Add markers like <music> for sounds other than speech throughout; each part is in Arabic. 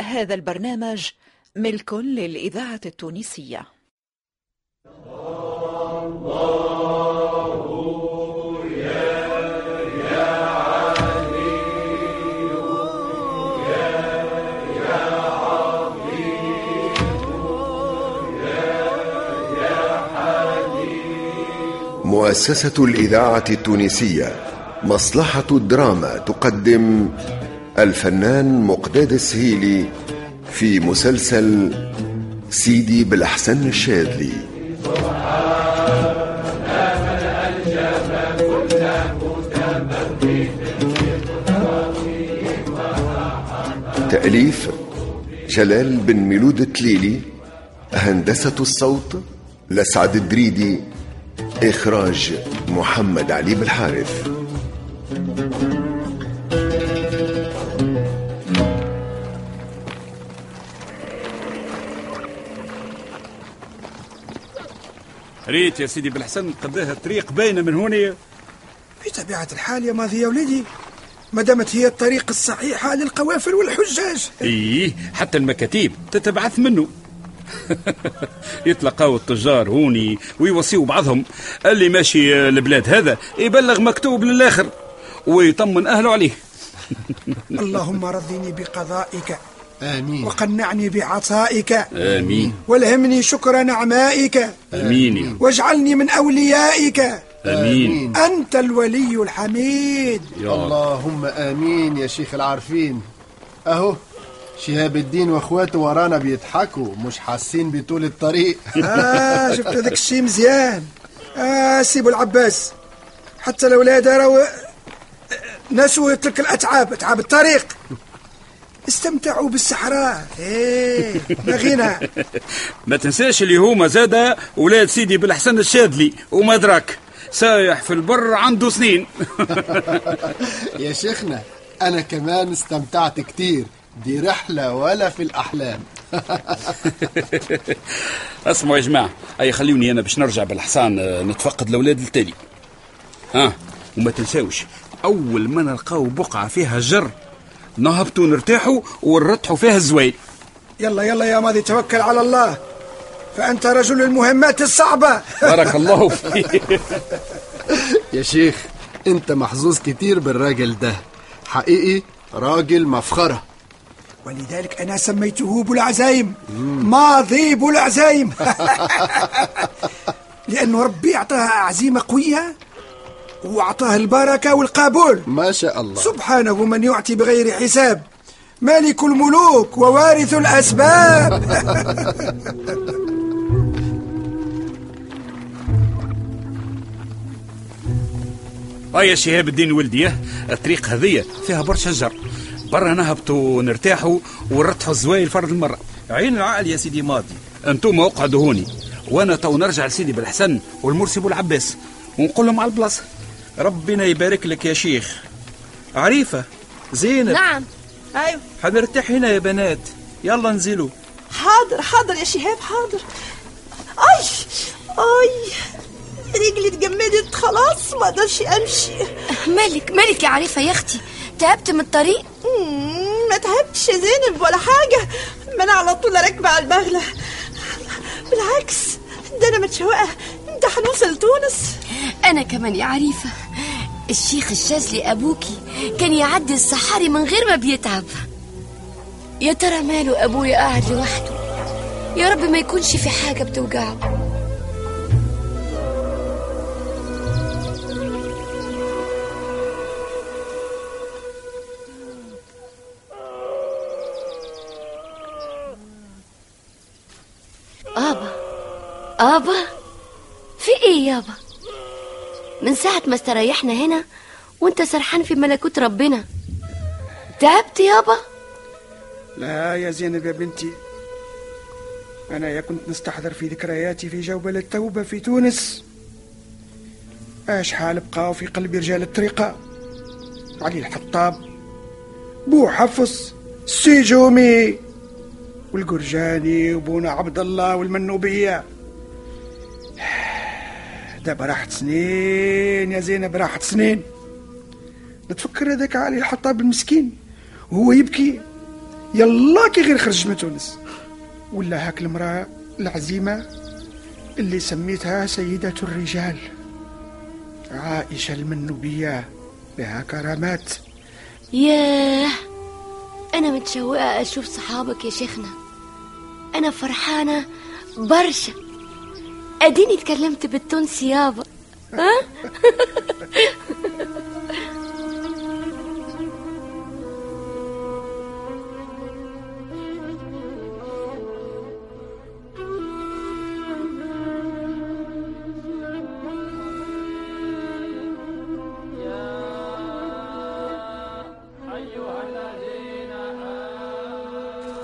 هذا البرنامج ملك للإذاعة التونسية. مؤسسة الإذاعة التونسية مصلحة الدراما تقدم الفنان مقداد السهيلي في مسلسل سيدي بالأحسن الشاذلي. تأليف جلال بن ميلود التليلي هندسة الصوت لسعد الدريدي إخراج محمد علي بالحارث. ريت يا سيدي بالحسن قداها الطريق باينة من هنا بطبيعة الحال يا ماضي يا ولدي ما دامت هي الطريق الصحيحة للقوافل والحجاج. إيه حتى المكاتيب تتبعث منه. <laughs> يتلقاو التجار هوني ويوصيوا بعضهم. اللي ماشي البلاد هذا يبلغ مكتوب للآخر ويطمن أهله عليه. <laughs> اللهم رضني بقضائك. آمين. وقنعني بعطائك. آمين. والهمني شكر نعمائك. آمين. واجعلني من أوليائك. آمين. أنت الولي الحميد. يا اللهم آمين يا شيخ العارفين. أهو شهاب الدين وأخواته ورانا بيضحكوا مش حاسين بطول الطريق. آه شفت هذاك الشيء مزيان. آه سيبوا العباس حتى الأولاد راهو نسوا تلك الأتعاب أتعاب الطريق. استمتعوا بالصحراء. إيه ما غنى. <laughs> ما تنساش اللي هما زادا ولاد سيدي بالحسن الشاذلي وما دراك. سايح في البر عنده سنين. <laughs> يا شيخنا أنا كمان استمتعت كتير دي رحلة ولا في الأحلام. <laughs> اسمعوا يا جماعة أي خليوني أنا باش نرجع بالحصان آه، نتفقد الاولاد التالي. ها وما تنساوش أول ما نلقاو بقعة فيها جر نهبطوا نرتاحوا ونرتحوا فيها الزوايد يلا يلا يا ماضي توكل على الله. فأنت رجل المهمات الصعبة. <laughs> بارك الله فيك. <laughs> يا شيخ أنت محظوظ كتير بالراجل ده. حقيقي راجل مفخرة. ولذلك أنا سميته أبو العزايم ماضي أبو العزايم <laughs> لأنه ربي أعطاها عزيمة قوية. وأعطاه البركة والقبول. ما شاء الله. سبحانه من يعطي بغير حساب. مالك الملوك ووارث الأسباب. <laughs> آه يا شهاب الدين ولدي آه، الطريق هذية فيها برشا جر برا نهبطوا نرتاحوا ونرتحوا الزوايل فرد المرة عين العقل يا سيدي ماضي. أنتم اقعدوا هوني وأنا تو نرجع لسيدي بالحسن والمرسي ابو العباس ونقول لهم على البلاصة. ربنا يبارك لك يا شيخ. عريفة زينب. نعم. أيوه. حنرتاح هنا يا بنات. يلا انزلوا. حاضر حاضر يا شهاب حاضر. أي أي. رجلي اتجمدت خلاص ما أقدرش أمشي. مالك مالك يا عريفة يا أختي؟ تعبت من الطريق؟ ما تعبتش يا زينب ولا حاجة. ما أنا على طول راكبة على البغلة. بالعكس ده أنا متشوقة. ده هنوصل تونس أنا كمان يا عريفة. الشيخ الشاذلي أبوكي كان يعدي الصحاري من غير ما بيتعب. يا ترى ماله أبويا قاعد لوحده؟ يا رب ما يكونش في حاجة بتوجعه. آبا آبا في إيه يابا؟ من ساعة ما استريحنا هنا وانت سرحان في ملكوت ربنا. تعبت يابا لا يا زينب يا بنتي. أنا يا كنت نستحضر في ذكرياتي في جوبل التوبة في تونس. إيش حال بقاو في قلبي رجال الطريقة. علي الحطاب بو حفص. السيجومي والقرجاني وبونا عبد الله والمنوبية. دابا راحت سنين يا زينب راحت سنين. نتفكر هذاك علي الحطاب المسكين؟ وهو يبكي؟ يلا كي غير خرج من تونس. ولا هاك المرأة العزيمة اللي سميتها سيدة الرجال. عائشة المنوبية بها كرامات. ياه أنا متشوقة أشوف صحابك يا شيخنا. أنا فرحانة برشا. أديني تكلمت بالتونسي يابا ها؟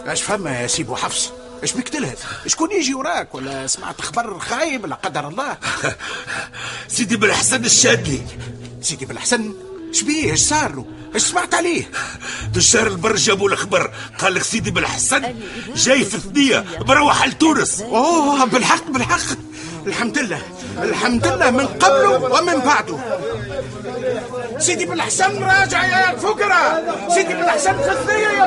اش فما يا سي بو حفص اش بك تلهث شكون يجي وراك؟ ولا سمعت خبر خايب؟ لا قدر الله. <laughs> سيدي بالحسن الشادلي سيدي بالحسن شبيه اش صار له؟ اش سمعت عليه؟ <laughs> دشار البر جابوا الخبر قال لك سيدي بالحسن جاي في ثنية مروح لتونس أوه بالحق بالحق. الحمد لله الحمد لله من قبله ومن بعده سيدي بالحسن راجع يا فقرة سيدي بالحسن في الثنية يا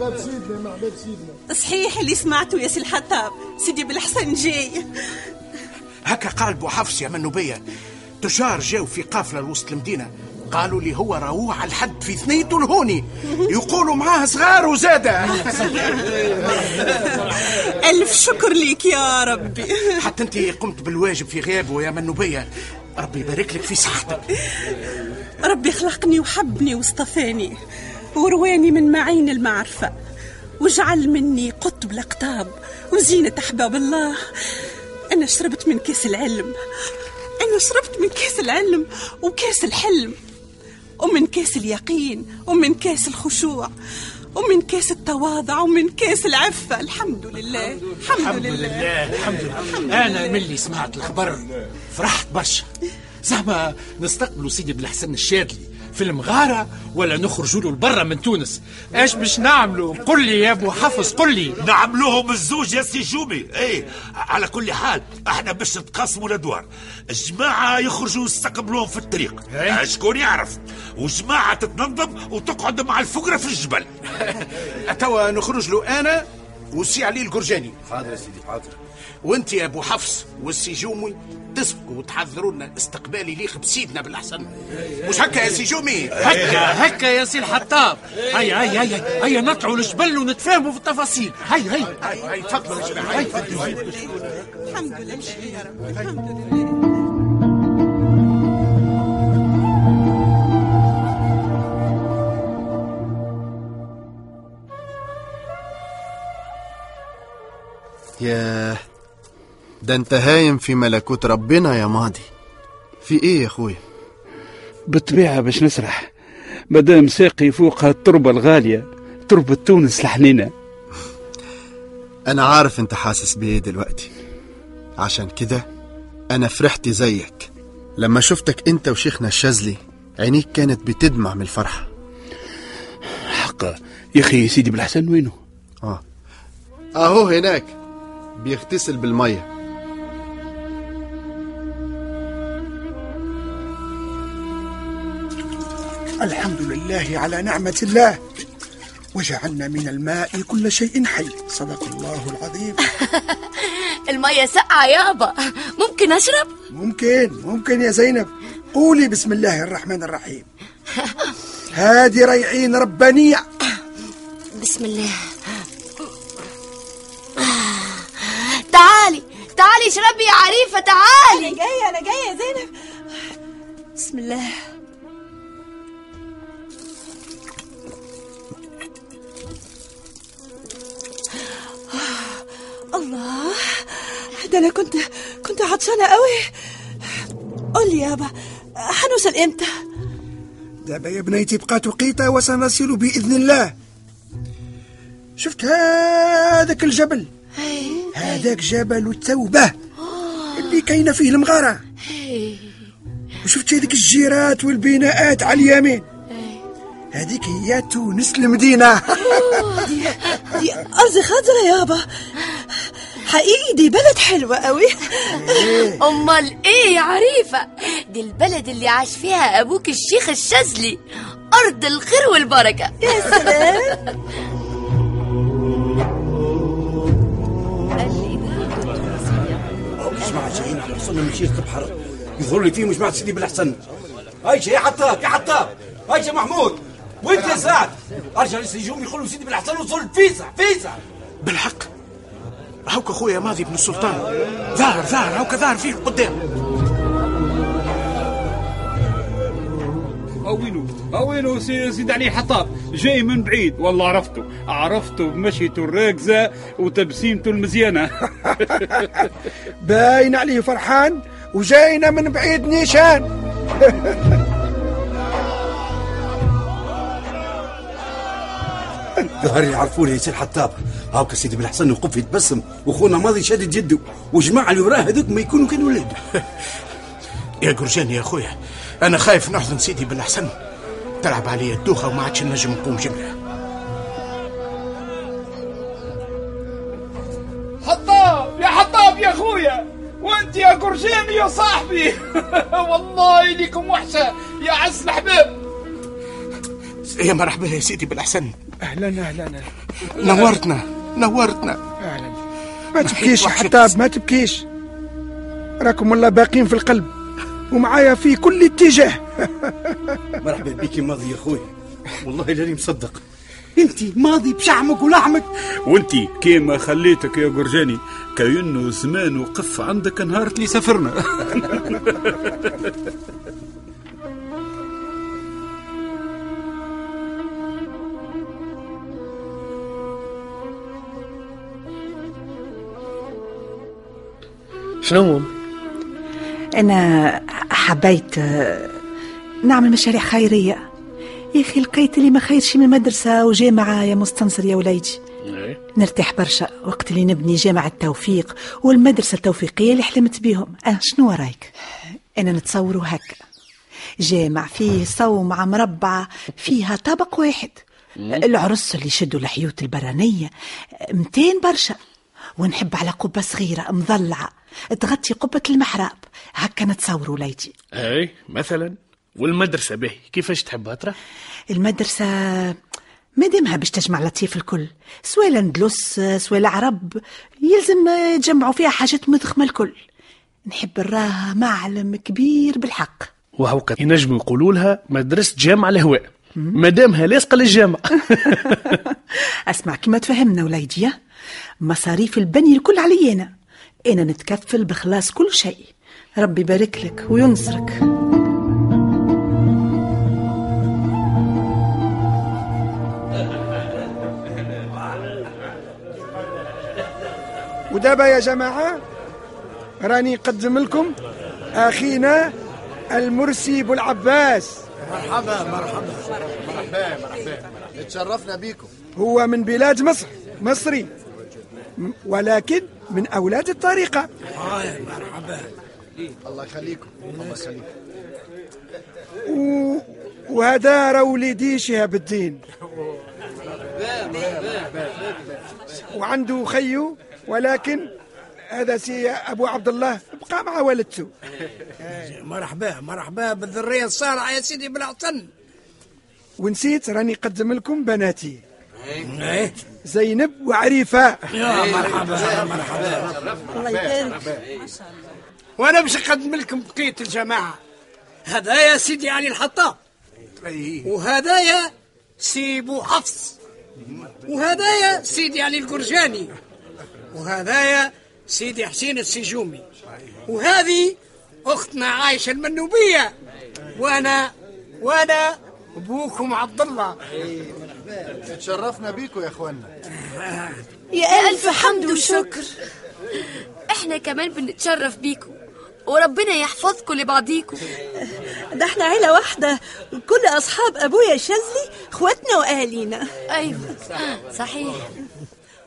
فقرة صحيح اللي سمعته يا سي الحطاب سيدي بالحسن جاي. هكا قال بو حفص يا منوبية تجار جاو في قافلة لوسط المدينة. قالوا لي هو راهو على الحد في ثنيته الهوني يقولوا معاه صغار وزادة <laughs> ألف شكر ليك يا ربي. حتى انت قمت بالواجب في غيابه يا منوبية ربي يبارك لك في صحتك. ربي خلقني وحبني واصطفاني ورواني من معين المعرفة. وجعل مني قطب الأقطاب وزينة أحباب الله. أنا شربت من كاس العلم. أنا شربت من كاس العلم وكاس الحلم. ومن كاس اليقين ومن كاس الخشوع ومن كاس التواضع ومن كاس العفة. الحمد لله. الحمد, الحمد لله. لله. الحمد لله. أنا من اللي سمعت الخبر. فرحت برشا. زعما نستقبلوا سيدي بالحسن الشاذلي في المغارة ولا نخرجوا له لبرا من تونس. إيش باش نعملوا؟ قل لي يا ابو حفص قل لي. نعملوهم الزوج يا سي جومي. إيه على كل حال إحنا باش نتقاسموا الأدوار. الجماعة يخرجوا يستقبلوهم في الطريق. إيه؟ شكون يعرف؟ وجماعة تتنظم وتقعد مع الفقرة في الجبل. <laughs> توا نخرج له أنا والسي علي القرجاني. حاضر يا سيدي حاضر. وانت يا ابو حفص والسي جومي تسبقوا وتحضروا لنا استقبال يليق بسيدنا بالحسن. مش هكا يا سي جومي هكا هكا يا سي الحطاب. هيا هيا هيا هيا نطلعوا للجبل ونتفاهموا في التفاصيل. هيا هيا هاي تفضلوا الحمد لله الحمد لله ياه ده انت هايم في ملكوت ربنا يا ماضي. في إيه يا أخويا؟ بالطبيعة باش نسرح. مادام ساقي فوقها التربة الغالية تربة تونس الحنينة. <laughs> أنا عارف أنت حاسس بإيه دلوقتي. عشان كده أنا فرحت زيك. لما شفتك أنت وشيخنا الشاذلي عينيك كانت بتدمع من الفرحة. حقا يا أخي سيدي بالحسن وينه؟ آه. أهو هناك. بيغتسل بالمية. الحمد لله على نعمة الله. وجعلنا من الماء كل شيء حي. صدق الله العظيم. <laughs> المية سقعة يابا ممكن أشرب؟ ممكن ممكن يا زينب. قولي بسم الله الرحمن الرحيم. هذه ريعين ربانية بسم الله. تعالي تعالي اشربي يا عريفة أنا تعالي جاية أنا جاية يا زينب. بسم الله. ده أنا كنت كنت عطشانة قوي قول لي يابا حنوصل إمتى؟ دابا يا بنيتي بقى توقيته وسنصل بإذن الله. شفت هذاك الجبل؟ هذاك جبل التوبة. اللي كاينة فيه المغارة. وشفت هذيك الجيرات والبناءات على اليمين. هذيك هي تونس المدينة. دي دي أرض خضرة يابا حقيقي دي بلد حلوة قوي. أمال إيه يا عريفة؟ دي البلد اللي عاش فيها أبوك الشيخ الشاذلي. أرض الخير والبركة. يا سلام. اسمع جايين على وصلنا من شيخ البحر يظهر لي فيه مش مع سيدي بالحسن هاي يا حطاب يا حطاب هاي يا محمود. وانت يا سعد ارجع للسي جومي قولوا سيدي بالحسن وصل فيسع فيسع بالحق. هاوك أخويا ماضي بن السلطان. ظاهر ظاهر هاوك ظاهر فيه قدام. أوينو سي- سيد علي حطاب. جاي من بعيد. والله عرفته. عرفته بمشيته الراكزة وتبسيمته المزيانة. <laughs> باين عليه فرحان وجاينا من بعيد نيشان. <laughs> ظهر يعرفوني يا سيد حطاب هاوك سيدي بالحسن وقف يتبسم واخونا ماضي شادد جده وجماعه اللي وراه هذوك ما يكونوا كانوا ولاد <laughs> يا قرجان يا اخويا أنا خايف نحزن سيدي بالحسن تلعب علي الدوخة وما عادش نجم نقوم جمله حطاب يا حطاب يا اخويا وأنت يا قرشاني يا صاحبي. <laughs> والله ليكم وحشة يا عز الحباب يا مرحبا يا سيدي بالحسن أهلا أهلا أهلاً. نورتنا نورتنا. أهلا. ما تبكيش يا حتاب ما تبكيش. راكم والله باقين في القلب ومعايا في كل اتجاه. <laughs> مرحبا بك يا ماضي يا أخوي والله لاني مصدق. أنت ماضي بشعمك ولحمك وانتي كيما خليتك يا قرجاني كأنه زمان وقف عندك نهار اللي سافرنا. <laughs> شنو أنا حبيت آه، نعمل مشاريع خيرية. يا أخي لقيت اللي ما خيرش من مدرسة وجامعة يا مستنصر يا وليدي نرتاح برشا وقت اللي نبني جامعة التوفيق والمدرسة التوفيقية اللي حلمت بيهم. أه شنو رأيك؟ أنا نتصوروا هكا. جامع فيه صومعة مربعة فيها طبق واحد. العرس اللي يشدوا الحيوت البرانية. 200 برشا. ونحب على قبة صغيرة مضلعة تغطي قبة المحراب. هكا نتصوروا وليدي أي مثلا. والمدرسة به كيفاش تحبها ترى المدرسة مادامها باش تجمع لطيف الكل. سواء الاندلس سواء العرب يلزم يجمعوا فيها حاجات مضخمة الكل. نحب نراها معلم كبير بالحق. وهوكا. ينجموا يقولوا لها مدرسة جامعة الهواء مادامها لاصقة للجامع <laughs> أسمع كما تفهمنا وليدي؟ مصاريف البني الكل علي إنا أنا نتكفل بخلاص كل شيء. ربي يبارك لك وينصرك. <laughs> ودابا يا جماعة راني نقدم لكم أخينا المرسي بو العباس. مرحبا مرحبا مرحبا مرحبا. تشرفنا بيكم هو من بلاد مصر مصري. ولكن من أولاد الطريقة. مرحبا الله يخليكم. الله يخليكم. و... وهذا راه وليدي شهاب الدين. وعنده خيو ولكن هذا سي أبو عبد الله بقى مع والدته. مرحبا مرحبا بالذرية الصالحة يا سيدي بالحسن ونسيت راني نقدم لكم بناتي. إيه زينب وعريفة. يا مرحبا يا مرحبا. الله يبارك. وأنا باش نقدم لكم بقية الجماعة. هذا يا سيدي علي الحطاب. وهذا يا سي بو حفص. وهذا يا سيدي علي القرجاني. وهذا يا سيدي حسين السجومي. وهذه أختنا عايشة المنوبية. وأنا وأنا أبوكم عبد الله. تشرفنا بيكم يا اخوانا يا ألف حمد وشكر. إحنا كمان بنتشرف بيكم وربنا يحفظكم لبعضيكم. ده إحنا عيلة واحدة كل أصحاب أبويا الشاذلي إخواتنا وأهالينا. أيوة صحيح.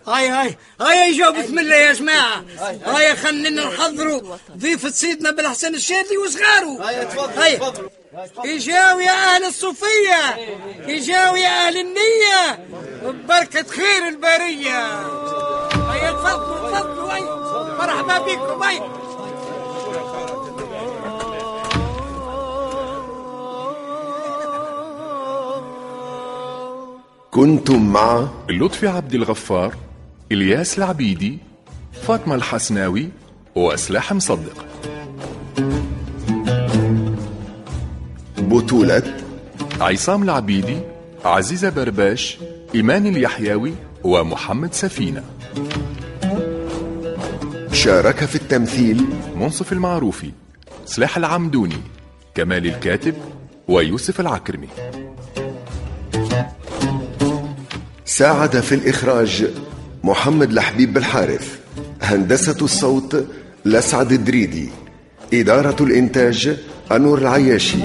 هاي هاي هاي يجاوب بسم الله يا جماعة. هاي خلينا نحضروا ضيفة سيدنا بالحسن الشاذلي وصغاره. هاي تفضل هاي. تفضل يجاو يا أهل الصوفية يجاو يا أهل النية ببركة خير البرية. هيا تفضلوا تفضلوا هاي مرحبا بكم هاي كنتم مع لطفي عبد الغفار إلياس العبيدي فاطمة الحسناوي وسلاح مصدق. بطولة عصام العبيدي عزيزة برباش إيمان اليحيوي ومحمد سفينة. شارك في التمثيل منصف المعروفي سلاح العمدوني كمال الكاتب ويوسف العكرمي. ساعد في الإخراج محمد لحبيب بالحارث هندسة الصوت لسعد الدريدي إدارة الإنتاج أنور العياشي.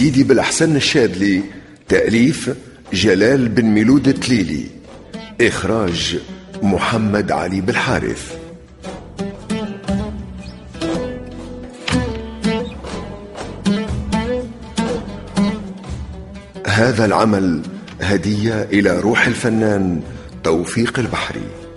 سيدي بالأحسن الشادلي تأليف جلال بن ميلود التليلي إخراج محمد علي بالحارث هذا العمل هدية إلى روح الفنان توفيق البحري.